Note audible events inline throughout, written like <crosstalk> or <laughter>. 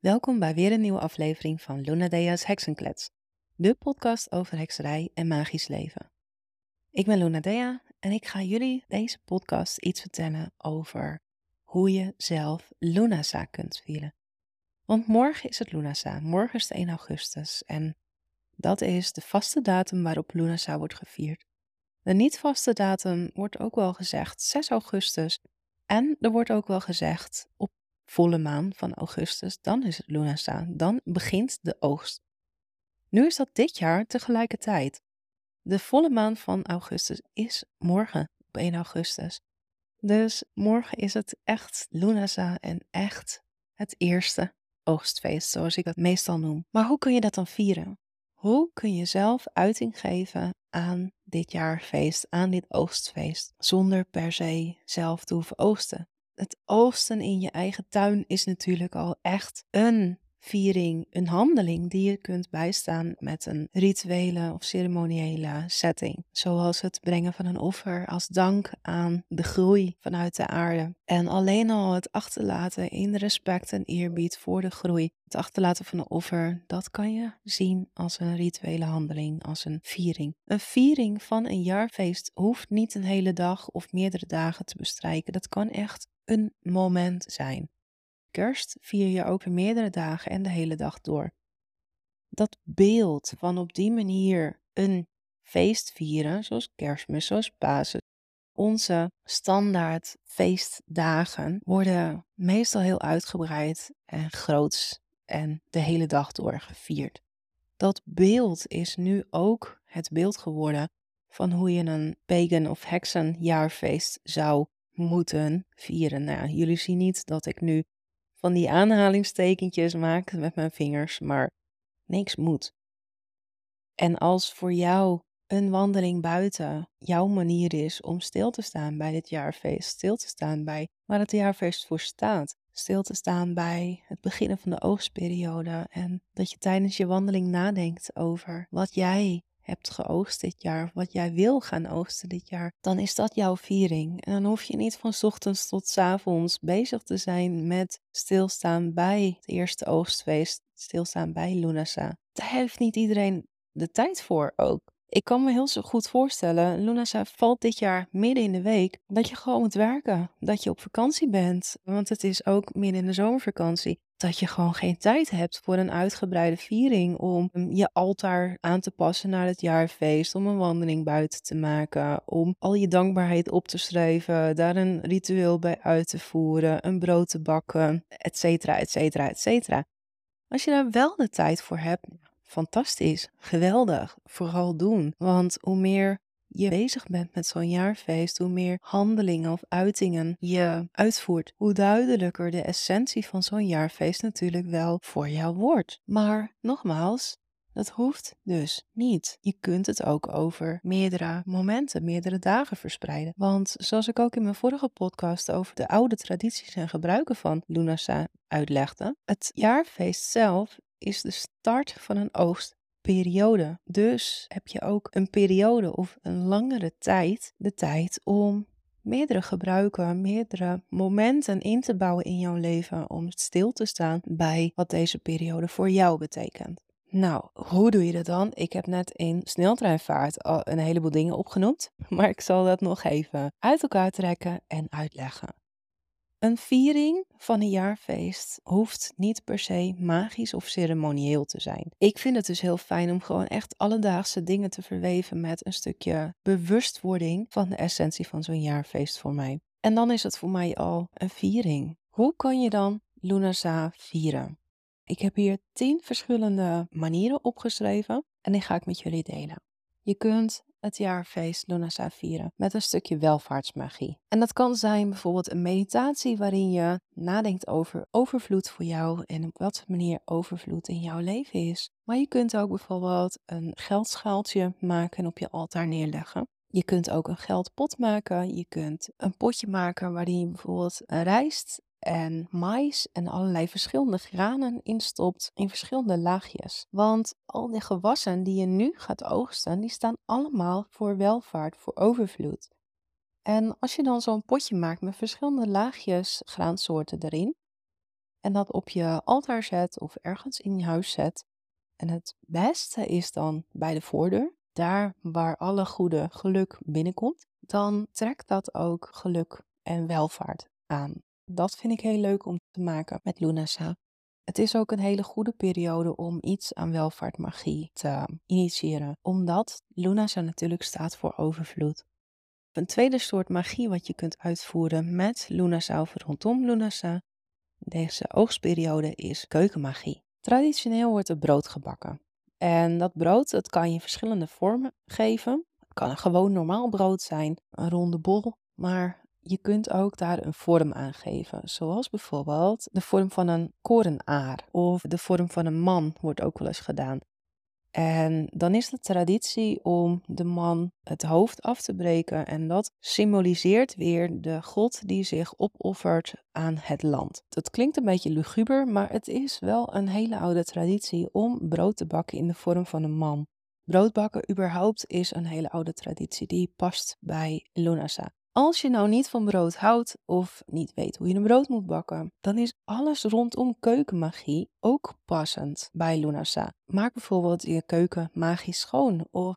Welkom bij weer een nieuwe aflevering van Luna Dea's Heksenklets, de podcast over hekserij en magisch leven. Ik ben Luna Dea en ik ga jullie deze podcast iets vertellen over hoe je zelf Lunasa kunt vieren. Want morgen is het Lunasa, morgen is het 1 augustus en dat is de vaste datum waarop Lunasa wordt gevierd. De niet-vaste datum wordt ook wel gezegd 6 augustus en er wordt ook wel gezegd op volle maan van augustus, dan is het Lunasa, dan begint de oogst. Nu is dat dit jaar tegelijkertijd. De volle maan van augustus is morgen op 1 augustus. Dus morgen is het echt Lunasa en echt het eerste oogstfeest, zoals ik dat meestal noem. Maar hoe kun je dat dan vieren? Hoe kun je zelf uiting geven aan dit jaarfeest, aan dit oogstfeest, zonder per se zelf te hoeven oogsten? Het oogsten in je eigen tuin is natuurlijk al echt een viering, een handeling die je kunt bijstaan met een rituele of ceremoniële setting. Zoals het brengen van een offer als dank aan de groei vanuit de aarde. En alleen al het achterlaten in respect en eerbied voor de groei. Het achterlaten van een offer, dat kan je zien als een rituele handeling, als een viering. Een viering van een jaarfeest hoeft niet een hele dag of meerdere dagen te bestrijken. Dat kan echt een moment zijn. Kerst vier je ook meerdere dagen en de hele dag door. Dat beeld van op die manier een feest vieren, zoals kerstmis, zoals Pasen, onze standaard feestdagen worden meestal heel uitgebreid en groots en de hele dag door gevierd. Dat beeld is nu ook het beeld geworden van hoe je een pagan of heksenjaarfeest zou moeten vieren. Nou, jullie zien niet dat ik nu van die aanhalingstekentjes maak met mijn vingers, maar niks moet. En als voor jou een wandeling buiten jouw manier is om stil te staan bij dit jaarfeest, stil te staan bij waar het jaarfeest voor staat, stil te staan bij het beginnen van de oogstperiode en dat je tijdens je wandeling nadenkt over wat jij hebt geoogst dit jaar, wat jij wil gaan oogsten dit jaar, dan is dat jouw viering. En dan hoef je niet van ochtends tot avonds bezig te zijn met stilstaan bij het eerste oogstfeest, stilstaan bij Lunasa. Daar heeft niet iedereen de tijd voor ook. Ik kan me heel zo goed voorstellen, Lunasa valt dit jaar midden in de week, dat je gewoon moet werken, dat je op vakantie bent, want het is ook midden in de zomervakantie dat je gewoon geen tijd hebt voor een uitgebreide viering om hm, je altaar aan te passen naar het jaarfeest, om een wandeling buiten te maken, om al je dankbaarheid op te schrijven, daar een ritueel bij uit te voeren, een brood te bakken, et cetera, et cetera, et cetera. Als je daar wel de tijd voor hebt, fantastisch, geweldig, vooral doen. Want hoe meer je bezig bent met zo'n jaarfeest, hoe meer handelingen of uitingen je uitvoert, hoe duidelijker de essentie van zo'n jaarfeest natuurlijk wel voor jou wordt. Maar nogmaals, dat hoeft dus niet. Je kunt het ook over meerdere momenten, meerdere dagen verspreiden. Want zoals ik ook in mijn vorige podcast over de oude tradities en gebruiken van Lunasa uitlegde, het jaarfeest zelf is de start van een oogst periode. Dus heb je ook een periode of een langere tijd de tijd om meerdere gebruiken, meerdere momenten in te bouwen in jouw leven om stil te staan bij wat deze periode voor jou betekent. Nou, hoe doe je dat dan? Ik heb net in sneltreinvaart al een heleboel dingen opgenoemd, <laughs> maar ik zal dat nog even uit elkaar trekken en uitleggen. Een viering van een jaarfeest hoeft niet per se magisch of ceremonieel te zijn. Ik vind het dus heel fijn om gewoon echt alledaagse dingen te verweven met een stukje bewustwording van de essentie van zo'n jaarfeest voor mij. En dan is het voor mij al een viering. Hoe kan je dan Lunasa vieren? Ik heb hier tien verschillende manieren opgeschreven en die ga ik met jullie delen. Je kunt het jaarfeest Lunasa vieren met een stukje welvaartsmagie. En dat kan zijn bijvoorbeeld een meditatie waarin je nadenkt over overvloed voor jou en op wat manier overvloed in jouw leven is. Maar je kunt ook bijvoorbeeld een geldschaaltje maken en op je altaar neerleggen. Je kunt ook een geldpot maken. Je kunt een potje maken waarin je bijvoorbeeld rijst en mais en allerlei verschillende granen instopt in verschillende laagjes. Want al die gewassen die je nu gaat oogsten, die staan allemaal voor welvaart, voor overvloed. En als je dan zo'n potje maakt met verschillende laagjes graansoorten erin, en dat op je altaar zet of ergens in je huis zet. En het beste is dan bij de voordeur, daar waar alle goede geluk binnenkomt, dan trekt dat ook geluk en welvaart aan. Dat vind ik heel leuk om te maken met Lunasa. Het is ook een hele goede periode om iets aan welvaartmagie te initiëren, omdat Lunasa natuurlijk staat voor overvloed. Een tweede soort magie wat je kunt uitvoeren met Lunasa of rondom Lunasa, deze oogstperiode, is keukenmagie. Traditioneel wordt er brood gebakken. En dat brood dat kan je verschillende vormen geven. Het kan een gewoon normaal brood zijn, een ronde bol, maar je kunt ook daar een vorm aan geven. Zoals bijvoorbeeld de vorm van een korenaar of de vorm van een man wordt ook wel eens gedaan. En dan is de traditie om de man het hoofd af te breken. En dat symboliseert weer de God die zich opoffert aan het land. Dat klinkt een beetje luguber, maar het is wel een hele oude traditie om brood te bakken in de vorm van een man. Broodbakken überhaupt is een hele oude traditie die past bij Lunasa. Als je nou niet van brood houdt of niet weet hoe je een brood moet bakken, dan is alles rondom keukenmagie ook passend bij Lunasa. Maak bijvoorbeeld je keuken magisch schoon of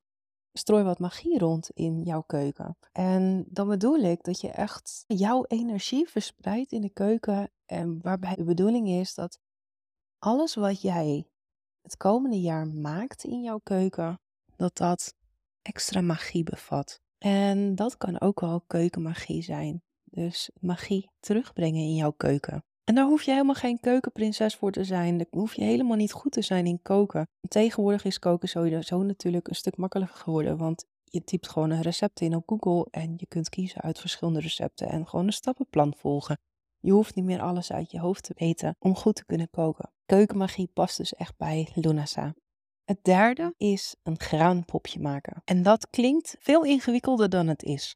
strooi wat magie rond in jouw keuken. En dan bedoel ik dat je echt jouw energie verspreidt in de keuken en waarbij de bedoeling is dat alles wat jij het komende jaar maakt in jouw keuken, dat dat extra magie bevat. En dat kan ook wel keukenmagie zijn. Dus magie terugbrengen in jouw keuken. En daar hoef je helemaal geen keukenprinses voor te zijn. Daar hoef je helemaal niet goed te zijn in koken. Tegenwoordig is koken sowieso natuurlijk een stuk makkelijker geworden. Want je typt gewoon een recept in op Google en je kunt kiezen uit verschillende recepten en gewoon een stappenplan volgen. Je hoeft niet meer alles uit je hoofd te weten om goed te kunnen koken. Keukenmagie past dus echt bij Lunasa. Het derde is een graanpopje maken. En dat klinkt veel ingewikkelder dan het is.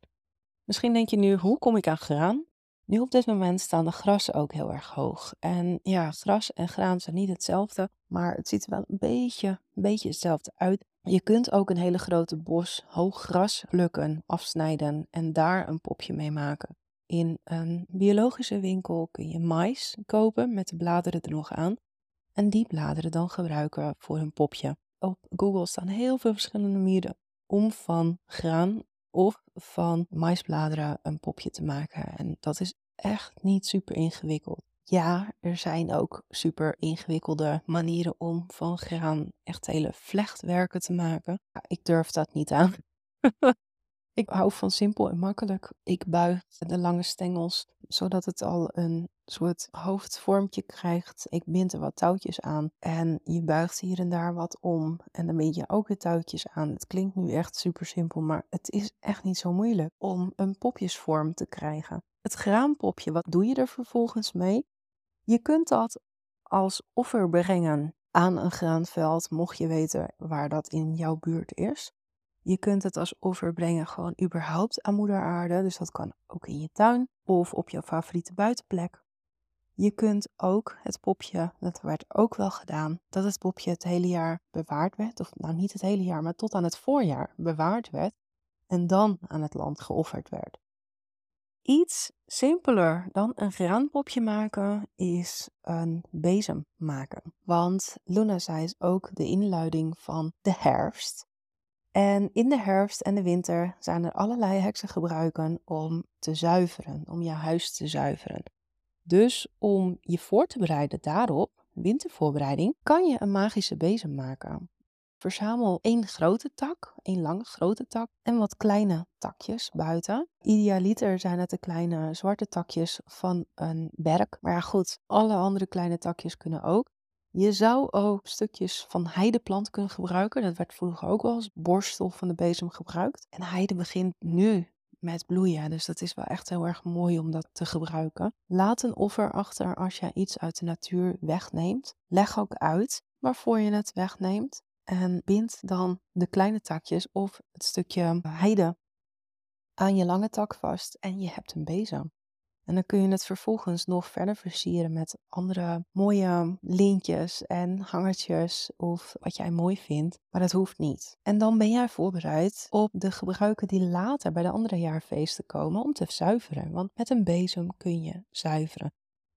Misschien denk je nu, hoe kom ik aan graan? Nu op dit moment staan de grassen ook heel erg hoog. En ja, gras en graan zijn niet hetzelfde, maar het ziet er wel een beetje, een beetje hetzelfde uit. Je kunt ook een hele grote bos hoog gras plukken, afsnijden en daar een popje mee maken. In een biologische winkel kun je mais kopen met de bladeren er nog aan en die bladeren dan gebruiken voor een popje. Op Google staan heel veel verschillende manieren om van graan of van maisbladeren een popje te maken. En dat is echt niet super ingewikkeld. Ja, er zijn ook super ingewikkelde manieren om van graan echt hele vlechtwerken te maken. Ik durf dat niet aan. <laughs> Ik hou van simpel en makkelijk. Ik buig de lange stengels zodat het al een soort hoofdvormtje krijgt. Ik bind er wat touwtjes aan en je buigt hier en daar wat om en dan bind je ook weer touwtjes aan. Het klinkt nu echt super simpel, maar het is echt niet zo moeilijk om een popjesvorm te krijgen. Het graampopje, wat doe je er vervolgens mee? Je kunt dat als offer brengen aan een graanveld, mocht je weten waar dat in jouw buurt is. Je kunt het als offer brengen gewoon überhaupt aan moeder aarde. Dus dat kan ook in je tuin of op jouw favoriete buitenplek. Je kunt ook het popje, dat werd ook wel gedaan, dat het popje het hele jaar bewaard werd. Of nou niet het hele jaar, maar tot aan het voorjaar bewaard werd. En dan aan het land geofferd werd. Iets simpeler dan een graanpopje maken is een bezem maken. Want Luna zei is ook de inluiding van de herfst. En in de herfst en de winter zijn er allerlei heksen gebruiken om te zuiveren, om je huis te zuiveren. Dus om je voor te bereiden daarop, wintervoorbereiding, kan je een magische bezem maken. Verzamel één grote tak, één lange grote tak en wat kleine takjes buiten. Idealiter zijn het de kleine zwarte takjes van een berk. Maar ja goed, alle andere kleine takjes kunnen ook. Je zou ook stukjes van heideplant kunnen gebruiken. Dat werd vroeger ook wel als borstel van de bezem gebruikt. En heide begint nu met bloeien, dus dat is wel echt heel erg mooi om dat te gebruiken. Laat een offer achter als je iets uit de natuur wegneemt. Leg ook uit waarvoor je het wegneemt. En bind dan de kleine takjes of het stukje heide aan je lange tak vast en je hebt een bezem. En dan kun je het vervolgens nog verder versieren met andere mooie lintjes en hangertjes of wat jij mooi vindt. Maar dat hoeft niet. En dan ben jij voorbereid op de gebruiken die later bij de andere jaarfeesten komen om te zuiveren. Want met een bezem kun je zuiveren.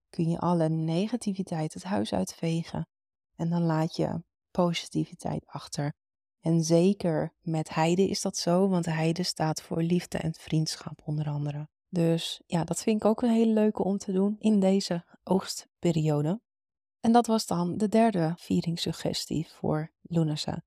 kun je alle negativiteit het huis uitvegen en dan laat je positiviteit achter. En zeker met heide is dat zo, want de heide staat voor liefde en vriendschap onder andere. Dus ja, dat vind ik ook een hele leuke om te doen in deze oogstperiode. En dat was dan de derde vieringssuggestie voor Lunasa.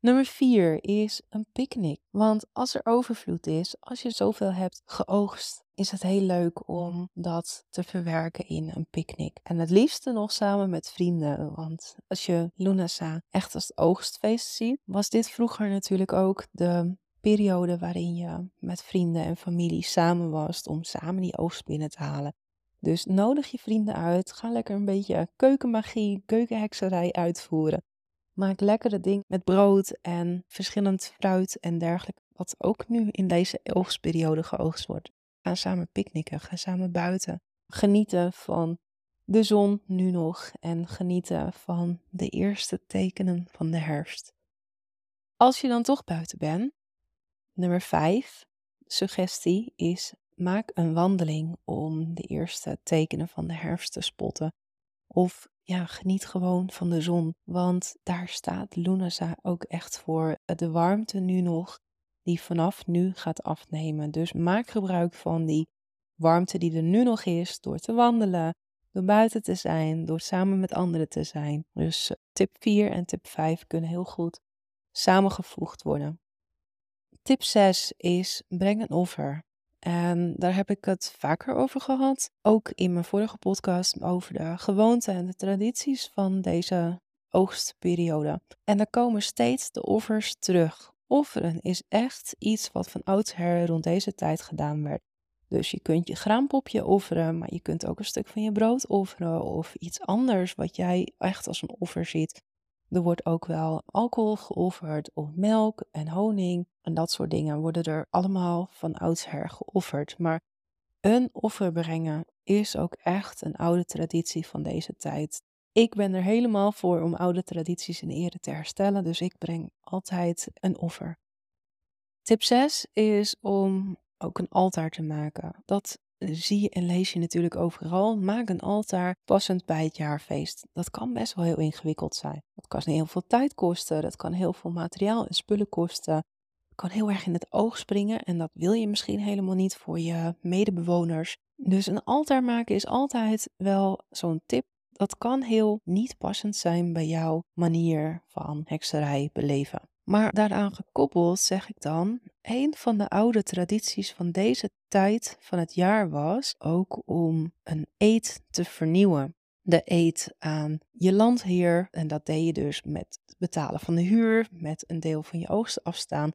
Nummer vier is een picknick. Want als er overvloed is, als je zoveel hebt geoogst, is het heel leuk om dat te verwerken in een picknick. En het liefste nog samen met vrienden. Want als je Lunasa echt als oogstfeest ziet, was dit vroeger natuurlijk ook de periode waarin je met vrienden en familie samen was om samen die oogst binnen te halen. Dus nodig je vrienden uit, ga lekker een beetje keukenmagie, keukenhekserij uitvoeren. Maak lekkere dingen met brood en verschillend fruit en dergelijke, wat ook nu in deze oogstperiode geoogst wordt. Ga samen picknicken, ga samen buiten. Genieten van de zon nu nog en genieten van de eerste tekenen van de herfst. Als je dan toch buiten bent, nummer 5, suggestie is maak een wandeling om de eerste tekenen van de herfst te spotten. Of ja, geniet gewoon van de zon, want daar staat Lunasa ook echt voor. De warmte nu nog, die vanaf nu gaat afnemen. Dus maak gebruik van die warmte die er nu nog is, door te wandelen, door buiten te zijn, door samen met anderen te zijn. Dus eh, tip 4 en tip 5 kunnen heel goed samengevoegd worden. Tip 6 is breng een offer. En daar heb ik het vaker over gehad. Ook in mijn vorige podcast over de gewoonten en de tradities van deze oogstperiode. En er komen steeds de offers terug. Offeren is echt iets wat van oudsher rond deze tijd gedaan werd. Dus je kunt je graampopje offeren, maar je kunt ook een stuk van je brood offeren of iets anders wat jij echt als een offer ziet. Er wordt ook wel alcohol geofferd of melk en honing en dat soort dingen worden er allemaal van oudsher geofferd. Maar een offer brengen is ook echt een oude traditie van deze tijd. Ik ben er helemaal voor om oude tradities in ere te herstellen, dus ik breng altijd een offer. Tip 6 is om ook een altaar te maken. Dat zie en lees je natuurlijk overal. Maak een altaar passend bij het jaarfeest. Dat kan best wel heel ingewikkeld zijn. Dat kan heel veel tijd kosten. Dat kan heel veel materiaal en spullen kosten. Dat kan heel erg in het oog springen. En dat wil je misschien helemaal niet voor je medebewoners. Dus een altaar maken is altijd wel zo'n tip. Dat kan heel niet passend zijn bij jouw manier van hekserij beleven. Maar daaraan gekoppeld zeg ik dan, een van de oude tradities van deze tijd van het jaar was ook om een eed te vernieuwen. De eed aan je landheer, en dat deed je dus met het betalen van de huur, met een deel van je oogst afstaan,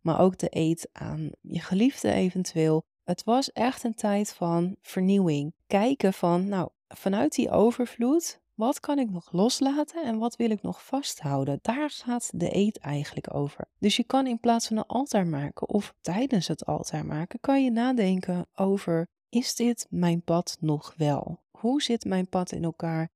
maar ook de eed aan je geliefde eventueel. Het was echt een tijd van vernieuwing. Kijken van, nou, vanuit die overvloed wat kan ik nog loslaten en wat wil ik nog vasthouden? Daar gaat de eet eigenlijk over. Dus je kan in plaats van een altaar maken of tijdens het altaar maken, kan je nadenken over: is dit mijn pad nog wel? Hoe zit mijn pad in elkaar?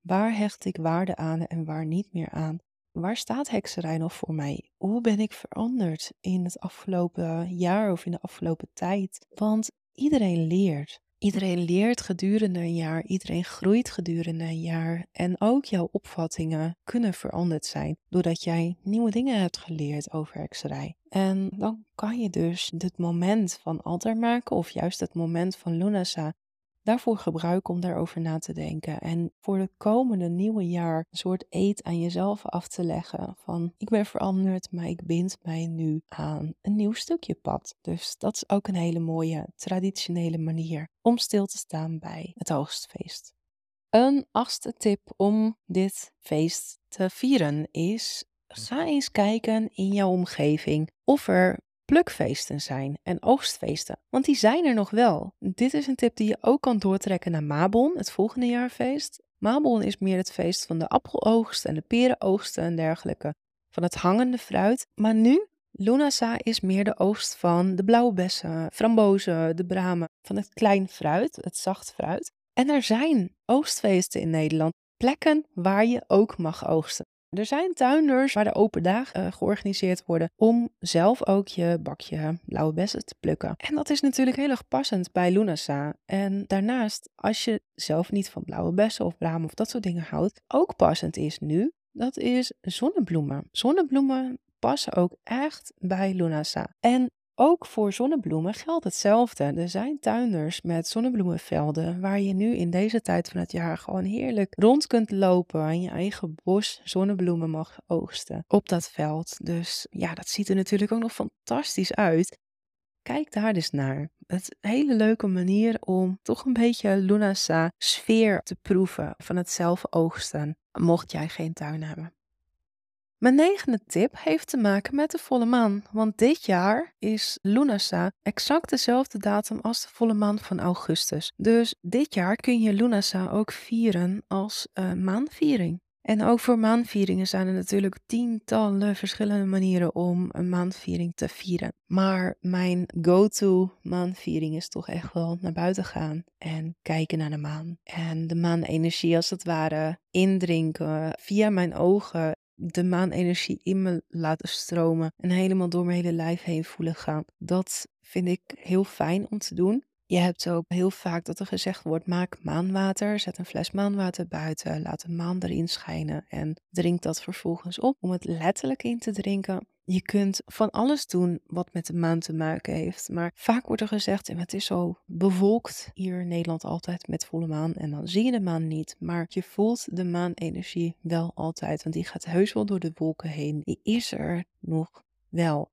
Waar hecht ik waarde aan en waar niet meer aan? Waar staat hekserij nog voor mij? Hoe ben ik veranderd in het afgelopen jaar of in de afgelopen tijd? Want iedereen leert. Iedereen leert gedurende een jaar, iedereen groeit gedurende een jaar en ook jouw opvattingen kunnen veranderd zijn doordat jij nieuwe dingen hebt geleerd over hekserij. En dan kan je dus dit moment van altaar maken of juist het moment van Lunasa daarvoor gebruiken om daarover na te denken. En voor het komende nieuwe jaar een soort eet aan jezelf af te leggen van ik ben veranderd, maar ik bind mij nu aan een nieuw stukje pad. Dus dat is ook een hele mooie traditionele manier om stil te staan bij het hoogstfeest. Een achtste tip om dit feest te vieren is ga eens kijken in jouw omgeving of er plukfeesten zijn en oogstfeesten. Want die zijn er nog wel. Dit is een tip die je ook kan doortrekken naar Mabon, het volgende jaarfeest. Mabon is meer het feest van de appeloogst en de perenoogsten en dergelijke. Van het hangende fruit. Maar nu, Lunasa is meer de oogst van de blauwe bessen, frambozen, de bramen. Van het klein fruit, het zacht fruit. En er zijn oogstfeesten in Nederland. Plekken waar je ook mag oogsten. Er zijn tuinders waar de open dagen uh, georganiseerd worden om zelf ook je bakje blauwe bessen te plukken. En dat is natuurlijk heel erg passend bij Lunasa. En daarnaast, als je zelf niet van blauwe bessen of bramen of dat soort dingen houdt, ook passend is nu, dat is zonnebloemen. Zonnebloemen passen ook echt bij Lunasa. En ook voor zonnebloemen geldt hetzelfde. Er zijn tuinders met zonnebloemenvelden waar je nu in deze tijd van het jaar gewoon heerlijk rond kunt lopen en je eigen bos zonnebloemen mag oogsten op dat veld. Dus ja, dat ziet er natuurlijk ook nog fantastisch uit. Kijk daar dus naar. Het een hele leuke manier om toch een beetje Lunasa sfeer te proeven van het zelf oogsten, mocht jij geen tuin hebben. Mijn negende tip heeft te maken met de volle maan, want dit jaar is Lunasa exact dezelfde datum als de volle maan van augustus. Dus dit jaar kun je Lunasa ook vieren als uh, maanviering. En ook voor maanvieringen zijn er natuurlijk tientallen verschillende manieren om een maanviering te vieren. Maar mijn go-to maanviering is toch echt wel naar buiten gaan en kijken naar de maan. En de maanenergie als het ware indrinken via mijn ogen de maanenergie in me laten stromen en helemaal door mijn hele lijf heen voelen gaan. Dat vind ik heel fijn om te doen. Je hebt ook heel vaak dat er gezegd wordt: maak maanwater, zet een fles maanwater buiten, laat de maan erin schijnen en drink dat vervolgens op. Om het letterlijk in te drinken, je kunt van alles doen wat met de maan te maken heeft. Maar vaak wordt er gezegd, en het is zo bewolkt hier in Nederland altijd met volle maan. En dan zie je de maan niet. Maar je voelt de maanenergie wel altijd. Want die gaat heus wel door de wolken heen. Die is er nog wel.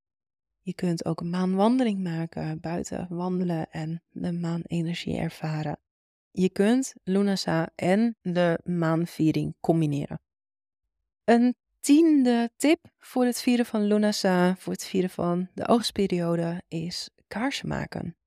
Je kunt ook een maanwandeling maken, buiten wandelen en de maanenergie ervaren. Je kunt Lunasa en de maanviering combineren. Een tiende tip voor het vieren van Lunasa, voor het vieren van de oogstperiode, is kaarsen maken.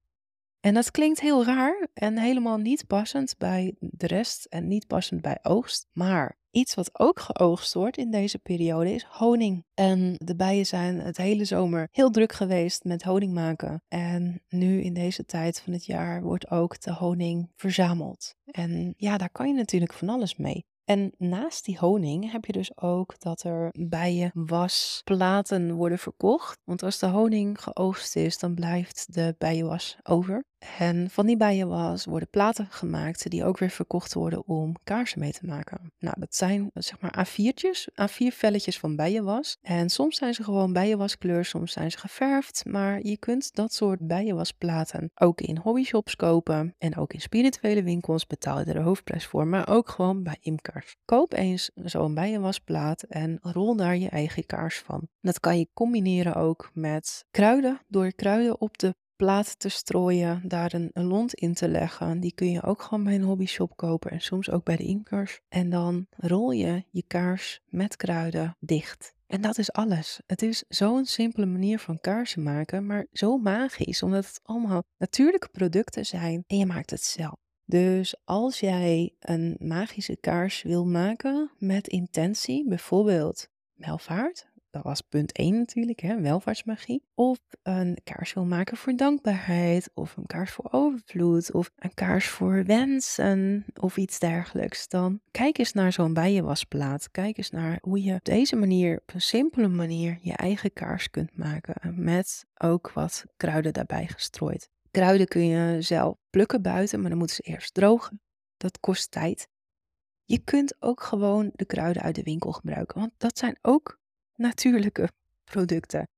En dat klinkt heel raar en helemaal niet passend bij de rest en niet passend bij oogst. Maar iets wat ook geoogst wordt in deze periode is honing. En de bijen zijn het hele zomer heel druk geweest met honing maken. En nu in deze tijd van het jaar wordt ook de honing verzameld. En ja, daar kan je natuurlijk van alles mee. En naast die honing heb je dus ook dat er bijenwasplaten worden verkocht. Want als de honing geoogst is, dan blijft de bijenwas over. En van die bijenwas worden platen gemaakt die ook weer verkocht worden om kaarsen mee te maken. Nou, dat zijn zeg maar A4'tjes, A4-velletjes van bijenwas. En soms zijn ze gewoon bijenwaskleur, soms zijn ze geverfd. Maar je kunt dat soort bijenwasplaten ook in hobbyshops kopen. En ook in spirituele winkels betaal je er de hoofdprijs voor, maar ook gewoon bij imkers. Koop eens zo'n bijenwasplaat en rol daar je eigen kaars van. Dat kan je combineren ook met kruiden. Door kruiden op de plaat te strooien, daar een, lont in te leggen. Die kun je ook gewoon bij een hobbyshop kopen en soms ook bij de inkers. En dan rol je je kaars met kruiden dicht. En dat is alles. Het is zo'n simpele manier van kaarsen maken, maar zo magisch, omdat het allemaal natuurlijke producten zijn en je maakt het zelf. Dus als jij een magische kaars wil maken met intentie, bijvoorbeeld welvaart, dat was punt 1 natuurlijk, hè, welvaartsmagie. Of een kaars wil maken voor dankbaarheid, of een kaars voor overvloed, of een kaars voor wensen, of iets dergelijks. Dan kijk eens naar zo'n bijenwasplaat. Kijk eens naar hoe je op deze manier, op een simpele manier, je eigen kaars kunt maken. Met ook wat kruiden daarbij gestrooid. Kruiden kun je zelf plukken buiten, maar dan moeten ze eerst drogen. Dat kost tijd. Je kunt ook gewoon de kruiden uit de winkel gebruiken, want dat zijn ook natuurlijke producten.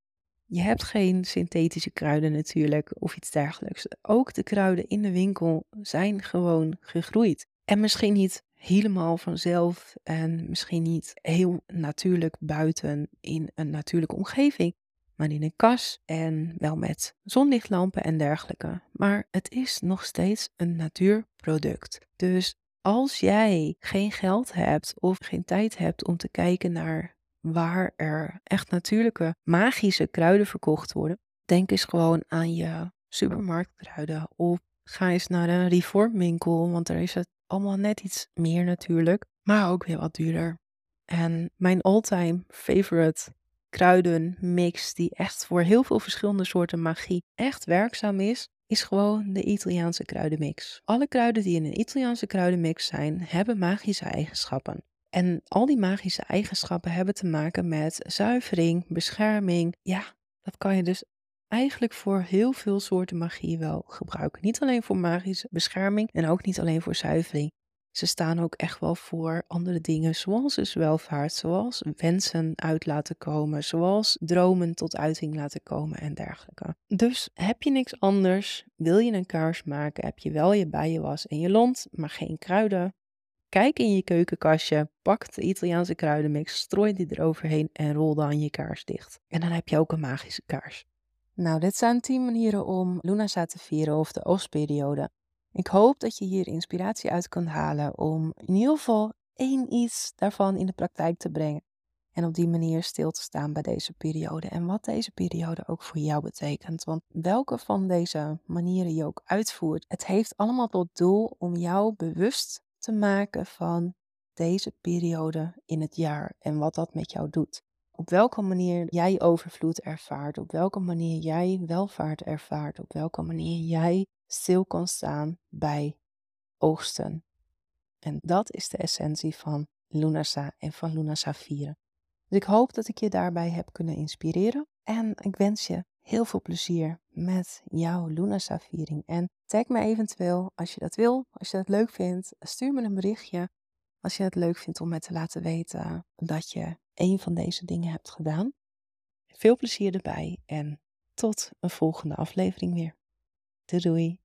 Je hebt geen synthetische kruiden natuurlijk of iets dergelijks. Ook de kruiden in de winkel zijn gewoon gegroeid. En misschien niet helemaal vanzelf en misschien niet heel natuurlijk buiten in een natuurlijke omgeving, maar in een kas en wel met zonlichtlampen en dergelijke. Maar het is nog steeds een natuurproduct. Dus als jij geen geld hebt of geen tijd hebt om te kijken naar waar er echt natuurlijke magische kruiden verkocht worden. Denk eens gewoon aan je supermarktkruiden of ga eens naar een reformwinkel, want daar is het allemaal net iets meer natuurlijk, maar ook weer wat duurder. En mijn all-time favorite kruidenmix die echt voor heel veel verschillende soorten magie echt werkzaam is, is gewoon de Italiaanse kruidenmix. Alle kruiden die in een Italiaanse kruidenmix zijn, hebben magische eigenschappen. En al die magische eigenschappen hebben te maken met zuivering, bescherming. Ja, dat kan je dus eigenlijk voor heel veel soorten magie wel gebruiken. Niet alleen voor magische bescherming en ook niet alleen voor zuivering. Ze staan ook echt wel voor andere dingen, zoals dus welvaart, zoals wensen uit laten komen, zoals dromen tot uiting laten komen en dergelijke. Dus heb je niks anders, wil je een kaars maken, heb je wel je bijenwas en je lont, maar geen kruiden, Kijk in je keukenkastje, pak de Italiaanse kruidenmix, strooi die eroverheen en rol dan je kaars dicht. En dan heb je ook een magische kaars. Nou, dit zijn 10 manieren om Lunasa te vieren of de oostperiode. Ik hoop dat je hier inspiratie uit kan halen om in ieder geval één iets daarvan in de praktijk te brengen. En op die manier stil te staan bij deze periode en wat deze periode ook voor jou betekent. Want welke van deze manieren je ook uitvoert, het heeft allemaal tot doel om jou bewust te maken van deze periode in het jaar en wat dat met jou doet. Op welke manier jij overvloed ervaart, op welke manier jij welvaart ervaart, op welke manier jij stil kan staan bij oogsten. En dat is de essentie van Lunasa en van Lunasa vieren. Dus ik hoop dat ik je daarbij heb kunnen inspireren. En ik wens je heel veel plezier met jouw Lunasa-viering. En tag me eventueel als je dat wil, als je dat leuk vindt. Stuur me een berichtje als je het leuk vindt om me te laten weten dat je een van deze dingen hebt gedaan. Veel plezier erbij en tot een volgende aflevering weer. Doei!